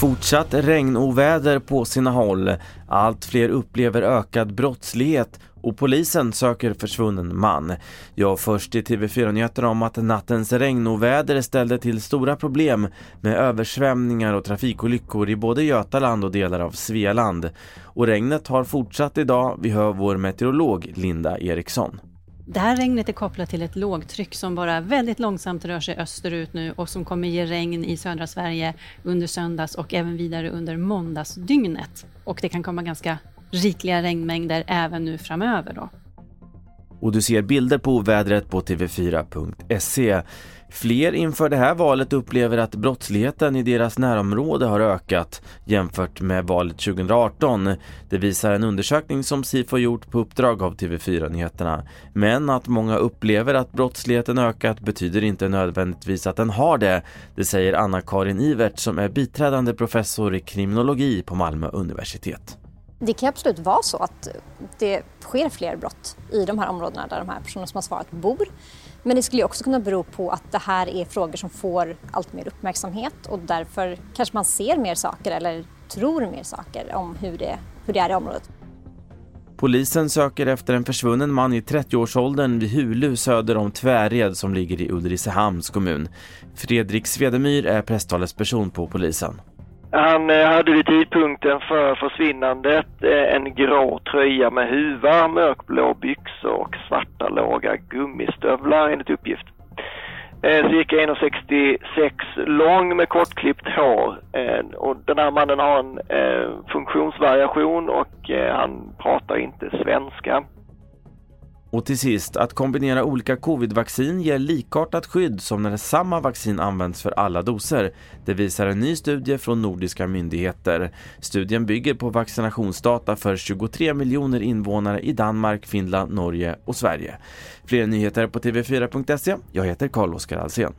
Fortsatt regnoväder på sina håll. Allt fler upplever ökad brottslighet och polisen söker försvunnen man. Jag först i TV4 Nyheterna om att nattens regnoväder ställde till stora problem med översvämningar och trafikolyckor i både Götaland och delar av Svealand. Och regnet har fortsatt idag, vi hör vår meteorolog Linda Eriksson. Det här regnet är kopplat till ett lågtryck som bara väldigt långsamt rör sig österut nu och som kommer ge regn i södra Sverige under söndags och även vidare under måndagsdygnet. Och det kan komma ganska rikliga regnmängder även nu framöver då. Och du ser bilder på vädret på tv4.se. Fler inför det här valet upplever att brottsligheten i deras närområde har ökat jämfört med valet 2018. Det visar en undersökning som Sifo gjort på uppdrag av TV4 Nyheterna. Men att många upplever att brottsligheten ökat betyder inte nödvändigtvis att den har det. Det säger Anna-Karin Ivert som är biträdande professor i kriminologi på Malmö universitet. Det kan absolut vara så att det sker fler brott i de här områdena där de här personerna som har svarat bor. Men det skulle också kunna bero på att det här är frågor som får allt mer uppmärksamhet och därför kanske man ser mer saker eller tror mer saker om hur det, hur det är i området. Polisen söker efter en försvunnen man i 30-årsåldern vid Hulu söder om Tväred som ligger i Ulricehamns kommun. Fredrik Svedemyr är presstalesperson på polisen. Han eh, hade vid tidpunkten för försvinnandet eh, en grå tröja med huva, mörkblå byxor och svarta låga gummistövlar enligt uppgift. Eh, Cirka 1,66 lång med kortklippt hår och den här mannen har en funktionsvariation och han pratar inte svenska. Och till sist, att kombinera olika covidvaccin ger likartat skydd som när samma vaccin används för alla doser. Det visar en ny studie från nordiska myndigheter. Studien bygger på vaccinationsdata för 23 miljoner invånare i Danmark, Finland, Norge och Sverige. Fler nyheter på tv4.se. Jag heter Carl-Oskar Alsen.